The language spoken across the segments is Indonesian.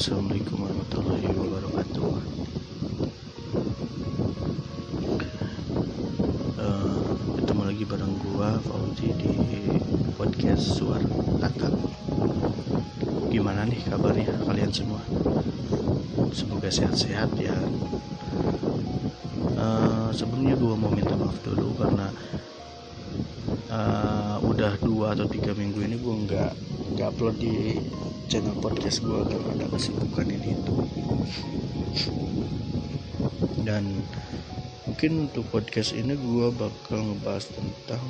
Assalamualaikum warahmatullahi wabarakatuh. Uh, ketemu lagi bareng gua Fauzi di podcast Suara Kakak. Gimana nih kabarnya kalian semua? Semoga sehat-sehat ya. Uh, sebelumnya gua mau minta maaf dulu karena uh, udah dua atau tiga minggu ini gua nggak nggak upload di channel podcast gue karena ada kesibukan ini. Itu dan mungkin untuk podcast ini gue bakal ngebahas tentang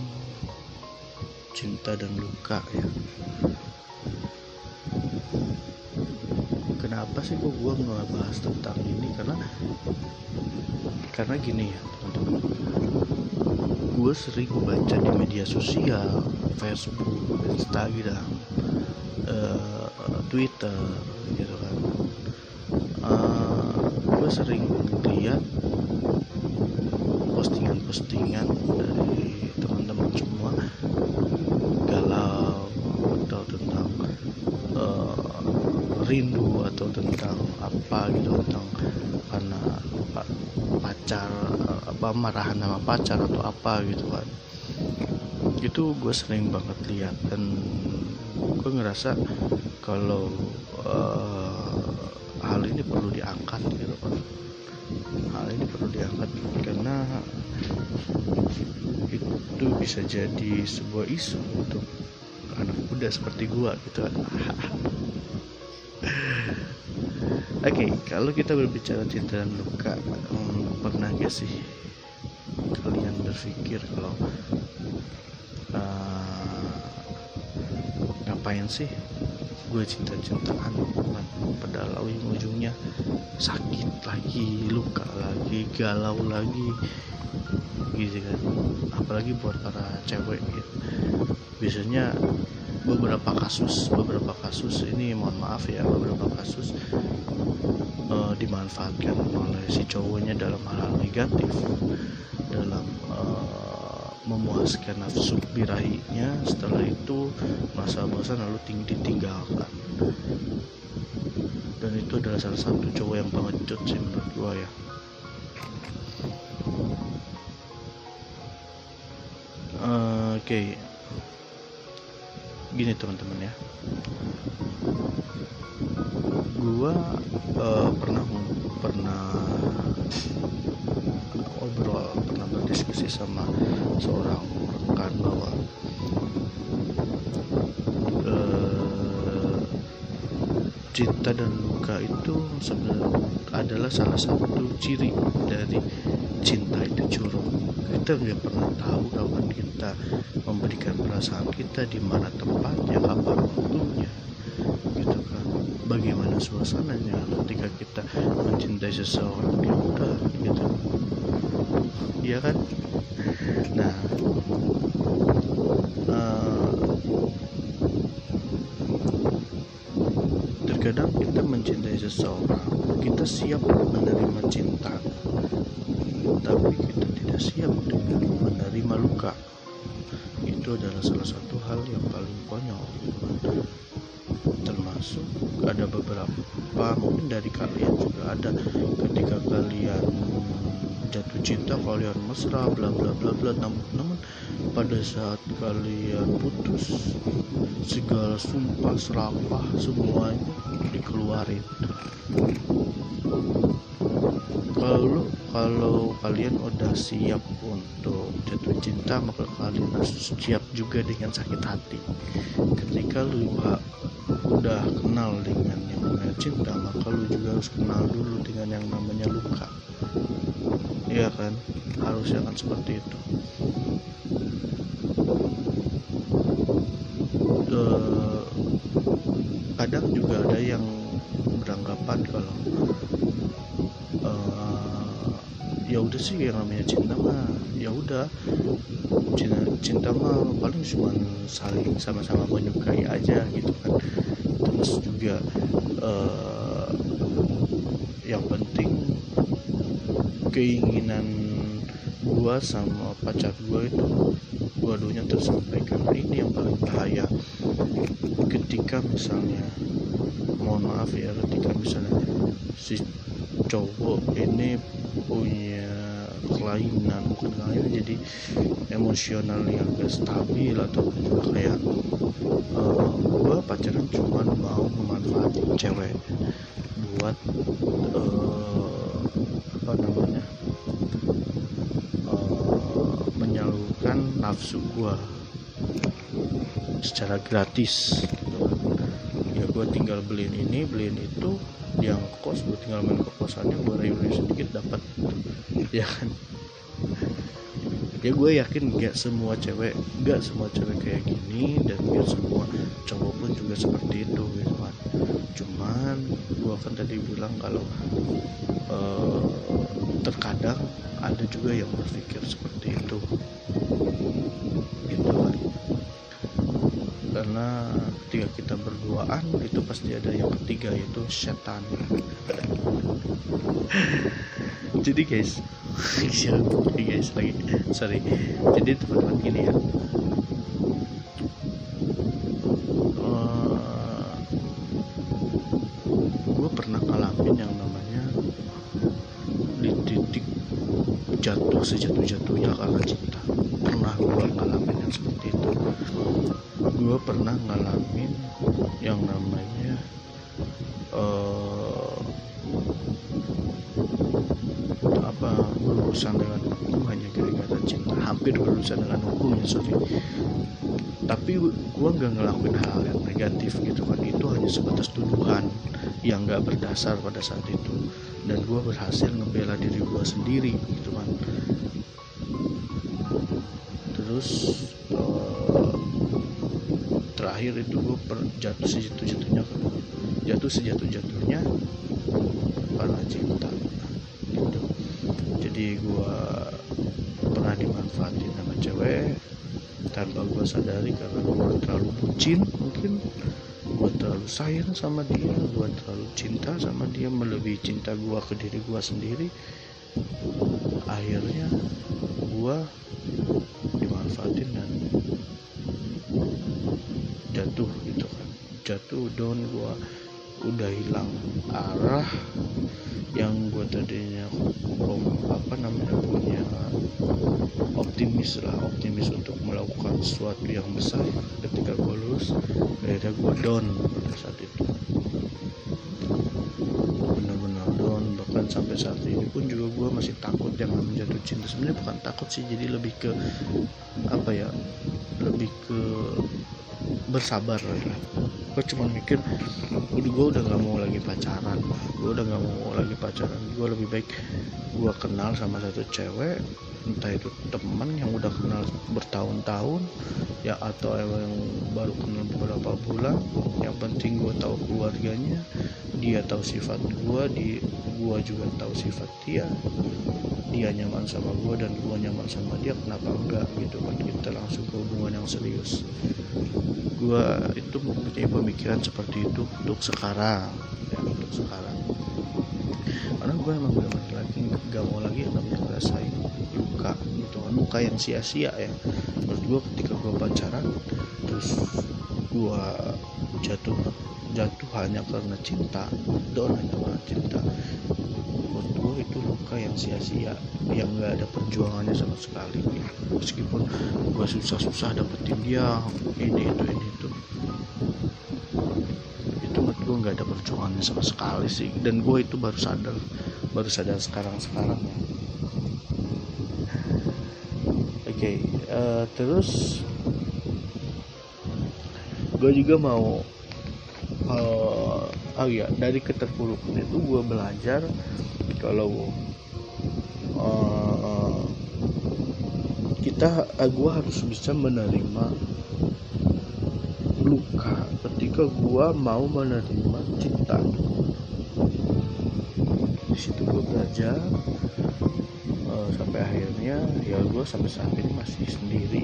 cinta dan luka ya. Kenapa sih kok gue ngebahas tentang ini? Karena karena gini ya teman-teman. Gue sering baca di media sosial Facebook Instagram uh, Twitter gitu kan. Uh, gue sering lihat postingan-postingan dari teman-teman semua galau atau tentang uh, rindu atau tentang apa gitu tentang karena pacar apa marahan sama pacar atau apa gitu kan. Itu gue sering banget lihat dan gue ngerasa kalau uh, hal ini perlu diangkat gitu kan hal ini perlu diangkat karena itu bisa jadi sebuah isu untuk anak muda seperti gue gitu. Kan Oke, okay, kalau kita berbicara cinta dan luka, um, pernah gak sih kalian berpikir kalau ngapain sih? Gue cinta-cintaan padahal ujung-ujungnya sakit lagi luka lagi galau lagi. Gitu kan. Apalagi buat para cewek gitu. Biasanya beberapa kasus beberapa kasus ini mohon maaf ya beberapa kasus uh, dimanfaatkan oleh si cowoknya dalam hal-hal negatif dalam uh, memuaskan nafsu birahinya. Setelah itu masa bosan lalu tinggi ditinggalkan. Dan itu adalah salah satu cowok yang pengecut sih menurut gua ya. Uh, oke. Okay. gini teman-teman ya. Gua uh, pernah pernah ngobrol pernah berdiskusi sama seorang rekan bahwa uh, cinta dan luka itu sebenarnya adalah salah satu ciri dari cinta itu curug. Kita nggak pernah tahu kapan kita memberikan perasaan kita di mana tempatnya kapan waktunya gitu kan. Bagaimana suasananya ketika kita mencintai seseorang ya udah gitu iya kan nah uh, terkadang kita mencintai seseorang kita siap menerima cinta. Tapi kita tidak siap dengan menerima luka. Itu adalah salah satu hal yang paling konyol. Termasuk ada beberapa mungkin dari kalian juga ada. Ketika kalian jatuh cinta kalian mesra bla bla bla bla. Namun, namun pada saat kalian putus segala sumpah serapah semuanya dikeluarin kalau kalau kalian udah siap untuk jatuh cinta maka kalian harus siap juga dengan sakit hati. Ketika lu udah kenal dengan yang namanya cinta maka lu juga harus kenal dulu dengan yang namanya luka. Iya kan? Harusnya kan seperti itu uh, kadang juga ada yang beranggapan kalau uh, ya udah sih yang namanya cinta mah ya udah. Cinta, cinta mah paling cuma saling sama-sama menyukai aja gitu kan. Terus juga uh, yang penting keinginan gua sama pacar gua itu dua-duanya tersampaikan ini yang paling bahaya. Ketika misalnya mohon maaf ya ketika misalnya si cowok ini punya kelainan bukan kelainan jadi emosional yang gak stabil atau juga kayak uh, gua pacaran cuma mau memanfaatin cewek buat uh, apa namanya uh, menyalurkan nafsu gua secara gratis. Ya gua tinggal beliin ini beliin itu yang kos gue tinggal main ke kosannya gue rayu-rayu sedikit dapat. Ya kan? Ya gue yakin gak semua cewek gak semua cewek kayak gini dan gak semua cowok pun juga seperti itu gitu kan. Cuman gue kan tadi bilang kalau uh, terkadang ada juga yang berpikir seperti itu. Gitu kan. Karena ketika kita berduaan itu pasti ada yang ketiga yaitu setan. Jadi guys guys lagi. Sorry. Jadi teman-teman gini ya uh, gue pernah ngalamin yang namanya di titik jatuh sejatuh-jatuhnya karena cinta pernah gue ngalamin yang seperti itu. Gue pernah ngalamin yang namanya uh, apa berurusan dengan hukum hanya gara-gara cinta. Hampir berurusan dengan hukum ya sorry tapi gue nggak ngelakuin hal yang negatif gitu kan. Itu hanya sebatas tuduhan yang nggak berdasar pada saat itu. Dan gue berhasil ngebela diri gue sendiri gitu terus uh, terakhir itu gue jatuh sejatuh jatuhnya jatuh sejatuh jatuhnya karena cinta. Gitu. Jadi gue pernah dimanfaatin sama cewek tanpa gue sadari karena gue terlalu bucin mungkin. Gue terlalu sayang sama dia gue terlalu cinta sama dia melebihi cinta gue ke diri gue sendiri. Akhirnya gue dan jatuh gitu kan. Jatuh down gue udah hilang arah yang gue tadinya apa namanya punya optimis lah optimis untuk melakukan sesuatu yang besar ketika gue lulus. Akhirnya gue down pada saat itu. Benar-benar down bahkan sampai saat ini pun juga gue masih takut yang namanya jatuh cinta. Sebenarnya bukan takut sih jadi lebih ke apa ya lebih ke bersabar lagi gue cuma mikir udah gue udah nggak mau lagi pacaran gue udah nggak mau lagi pacaran. Gue lebih baik gue kenal sama satu cewek entah itu teman yang udah kenal bertahun-tahun ya atau yang baru kenal beberapa bulan yang penting gue tahu keluarganya dia tahu sifat gue di gue juga tahu sifat dia dia nyaman sama gue dan gue nyaman sama dia kenapa enggak gitu kan kita langsung ke hubungan yang serius. Gue itu mempunyai pemikiran seperti itu untuk sekarang ya untuk sekarang karena gue emang benar-benar lagi gak mau lagi yang namanya ngerasain luka gitu kan luka yang sia-sia ya. Menurut gue ketika gue pacaran terus gue jatuh jatuh hanya karena cinta down hanya karena cinta. Menurut gue itu luka yang sia-sia yang gak ada perjuangannya sama sekali. Meskipun gue susah-susah dapetin dia ini itu ini nggak ada perjuangannya sama sekali sih. Dan gue itu baru sadar baru sadar sekarang sekarang ya. Oke okay, uh, terus gue juga mau uh, oh ya dari keterpurukan itu gue belajar kalau uh, kita uh, gue harus bisa menerima luka ketika gue mau menerima cinta di situ gue belajar uh, sampai akhirnya ya gue sampai saat ini masih sendiri.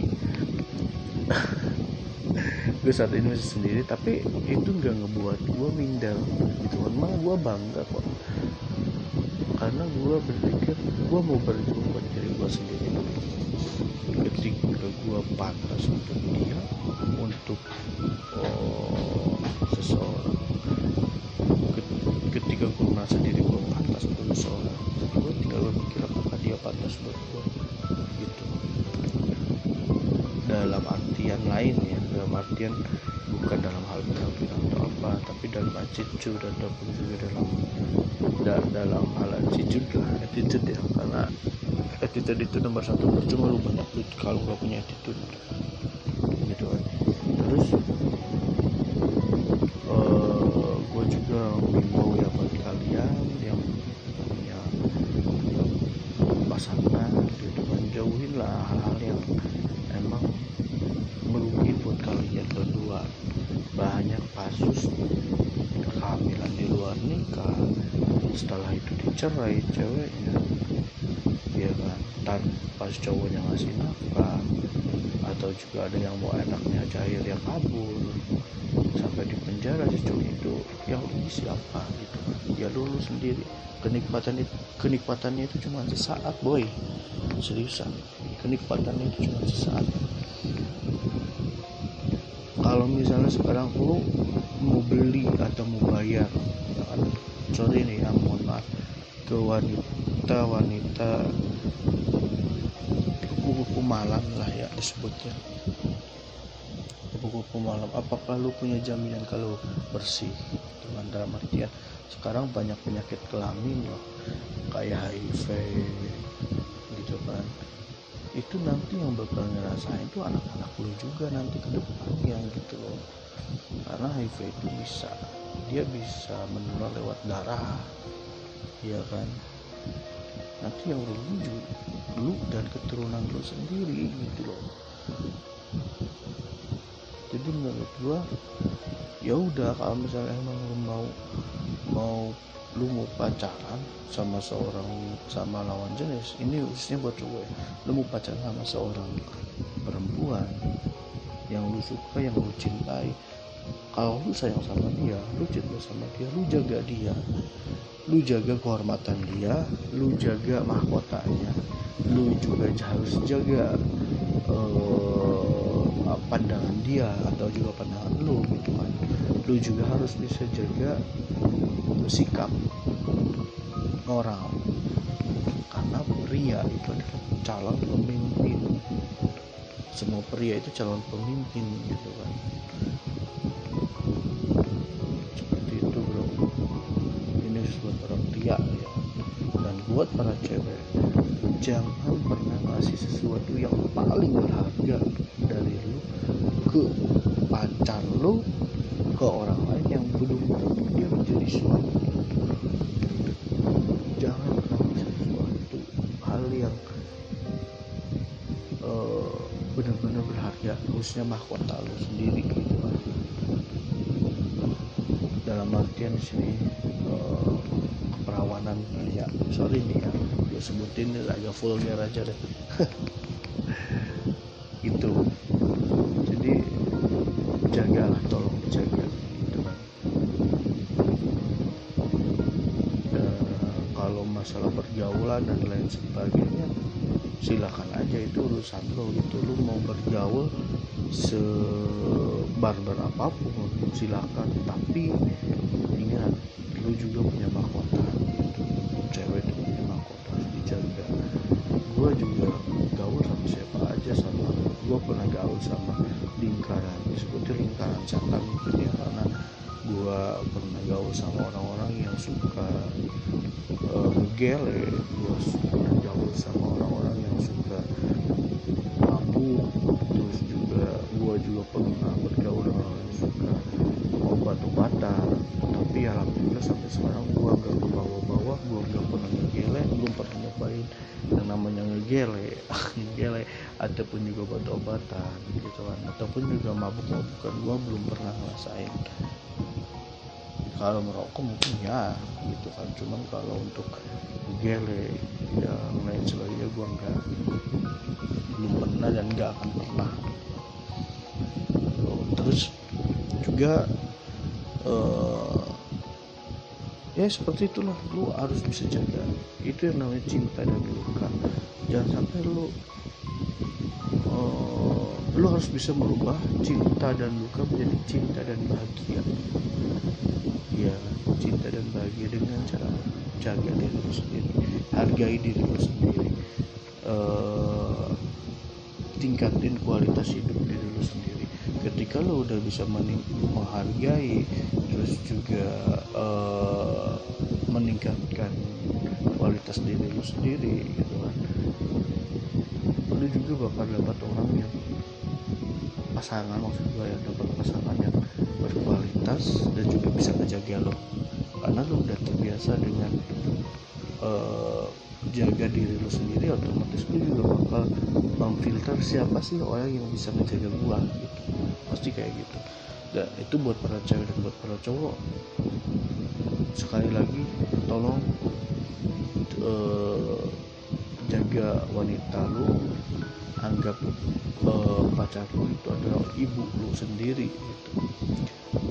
Gue saat ini masih sendiri tapi itu nggak ngebuat gue minder gitu. Kan malah gue bangga kok. Karena gue berpikir gue mau berjuang buat diri gue sendiri ketika gue pantas untuk dia untuk oh, seseorang. Ketika gue merasa diri gue pantas untuk seseorang gue tinggal berpikir apakah dia pantas buat gue gitu. Dalam artian lain ya dalam artian bukan dalam hal penampilan atau apa tapi dalam attitude ataupun juga dalam da, dalam hal attitude lah attitude ya karena attitude itu nomor satu. Percuma lu banyak duit kalau nggak punya attitude gitu kan terus uh, gue juga mau ya buat kalian yang punya pasangan gitu kan jauhin lah hal-hal yang emang merugi buat kalian berdua. Banyak kasus kehamilan di luar nikah setelah itu dicerai ceweknya ya kan tanpa cowoknya ngasih nafkah atau juga ada yang mau enaknya cair yang kabur. Sampai di penjara cowok itu. Yang rugi siapa gitu? Ya dulu sendiri. Kenikmatan itu kenikmatannya itu cuma sesaat boy. Seriusan. Kenikmatannya itu cuma sesaat. Kalau misalnya sekarang lu mau beli atau mau bayar ya kan sorry nih yang mohon maaf ke wanita wanita kupu-kupu malam lah ya disebutnya. Kupu-kupu malam. Apakah lu punya jaminan kalau bersih? Dengan dalam artian sekarang banyak penyakit kelamin loh. Kayak HIV gitu kan. Itu nanti yang bakal ngerasain itu anak-anak lu juga nanti ke depannya gitu loh. Karena HIV itu bisa dia bisa menular lewat darah ya kan. Nanti yang rugi lu dan keturunan lu sendiri gitu loh. Jadi menurut gua ya udah kalau misalnya emang lu mau mau lu mau pacaran sama seorang sama lawan jenis ini khususnya buat cowok ya. Lu mau pacaran sama seorang perempuan yang lu suka yang lu cintai kalau lu sayang sama dia lu cinta sama dia lu jaga dia. Lu jaga kehormatan dia lu jaga mahkotanya. Lu juga harus jaga uh, pandangan dia atau juga pandangan lu gitu kan. Lu juga harus bisa jaga sikap orang. Karena pria itu adalah calon pemimpin. Semua pria itu calon pemimpin gitu kan ini buat para pria ya. Dan buat para cewek jangan pernah ngasih sesuatu yang paling berharga dari lu ke pacar lu ke orang lain yang belum tentu dia menjadi suami. Jangan pernah ngasih sesuatu hal yang uh, benar-benar berharga khususnya mahkota lu sendiri gitu dalam artian sini uh, keperawanan ya sorry nih ya. Gue sebutin agak vulgar aja deh. Itu jadi jagalah tolong dijaga. Gitu kan Dan kalau masalah pergaulan dan lain sebagainya silakan aja itu urusan lo gitu. Lo mau bergaul sebarbar apa pun silakan. Tapi ingat lu juga punya mahkota gue juga gaul sama siapa aja sama gue pernah gaul sama lingkaran disebutnya lingkaran setan ya karena gue pernah gaul sama orang-orang yang suka uh, gele gue pernah gaul sama orang-orang yang suka mabuk terus juga gue juga pernah bergaul dengan orang yang suka obat-obatan. Tapi alhamdulillah sampai sekarang gue gak kebawa-bawa gue gak pernah ngegele ataupun juga obat-obatan gitu kan. Ataupun juga mabuk-mabukan gue belum pernah ngerasain. Kalau merokok mungkin ya gitu kan. Cuman kalau untuk gele yang lain sebagainya gue nggak belum pernah dan nggak akan pernah. Terus juga uh, ya seperti itulah. Lu harus bisa jaga. Itu yang namanya cinta dan luka jangan sampai lu uh, lu harus bisa merubah cinta dan luka menjadi cinta dan bahagia. Ya cinta dan bahagia dengan cara jaga diri lu sendiri hargai diri lu sendiri uh, tingkatin kualitas hidup diri lu sendiri. Ketika lo udah bisa menghargai terus juga uh, meningkatkan kualitas diri lu sendiri gitu kan lu juga bakal dapat orang yang pasangan maksud gue ya dapat pasangan yang berkualitas dan juga bisa menjaga lo. Karena lo udah terbiasa dengan uh, jaga diri lo sendiri otomatis lo juga bakal memfilter siapa sih orang yang bisa menjaga gua gitu. Pasti kayak gitu. Dan itu buat para cewek dan buat para cowok. Sekali lagi tolong uh, jaga wanita lu anggap uh, pacar lu itu adalah ibu lu sendiri gitu.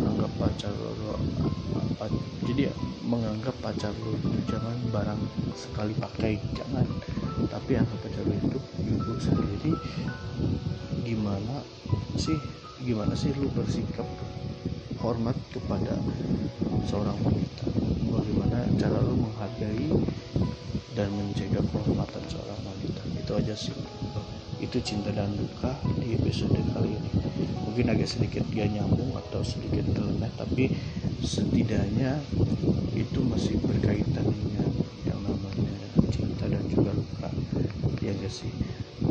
Anggap pacar lu apa jadi ya, menganggap pacar lu itu jangan barang sekali pakai jangan. Tapi anggap pacar lu itu ibu sendiri gimana sih gimana sih lu bersikap hormat kepada seorang wanita? Bagaimana cara lu menghargai dan menjaga kehormatan seorang wanita. Itu aja sih. Itu cinta dan duka di episode kali ini. Mungkin agak sedikit gak nyambung atau sedikit terleneh tapi setidaknya itu masih berkaitan dengan yang namanya cinta dan juga luka ya gak sih?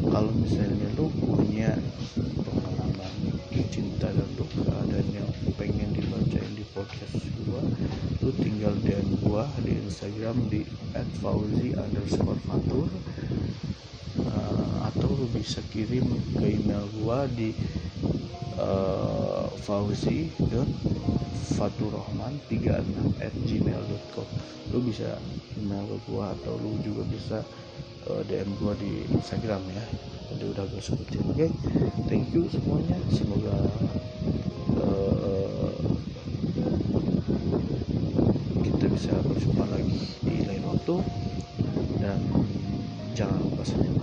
Kalau misalnya lu punya pengalaman cinta dan duka dan yang pengen dibacain di podcast gua lu tinggal DM gua di Instagram di @fauzi underscore fatur. Uh, atau lu bisa kirim ke email gua di uh, fauzi faturrahman 36 at gmail.com lu bisa email ke gua atau lu juga bisa uh, DM gua di Instagram ya. Tadi udah gue sebutin oke? Okay? thank you semuanya. Semoga uh, bisa berjumpa lagi di lain waktu. Dan jangan lupa senyum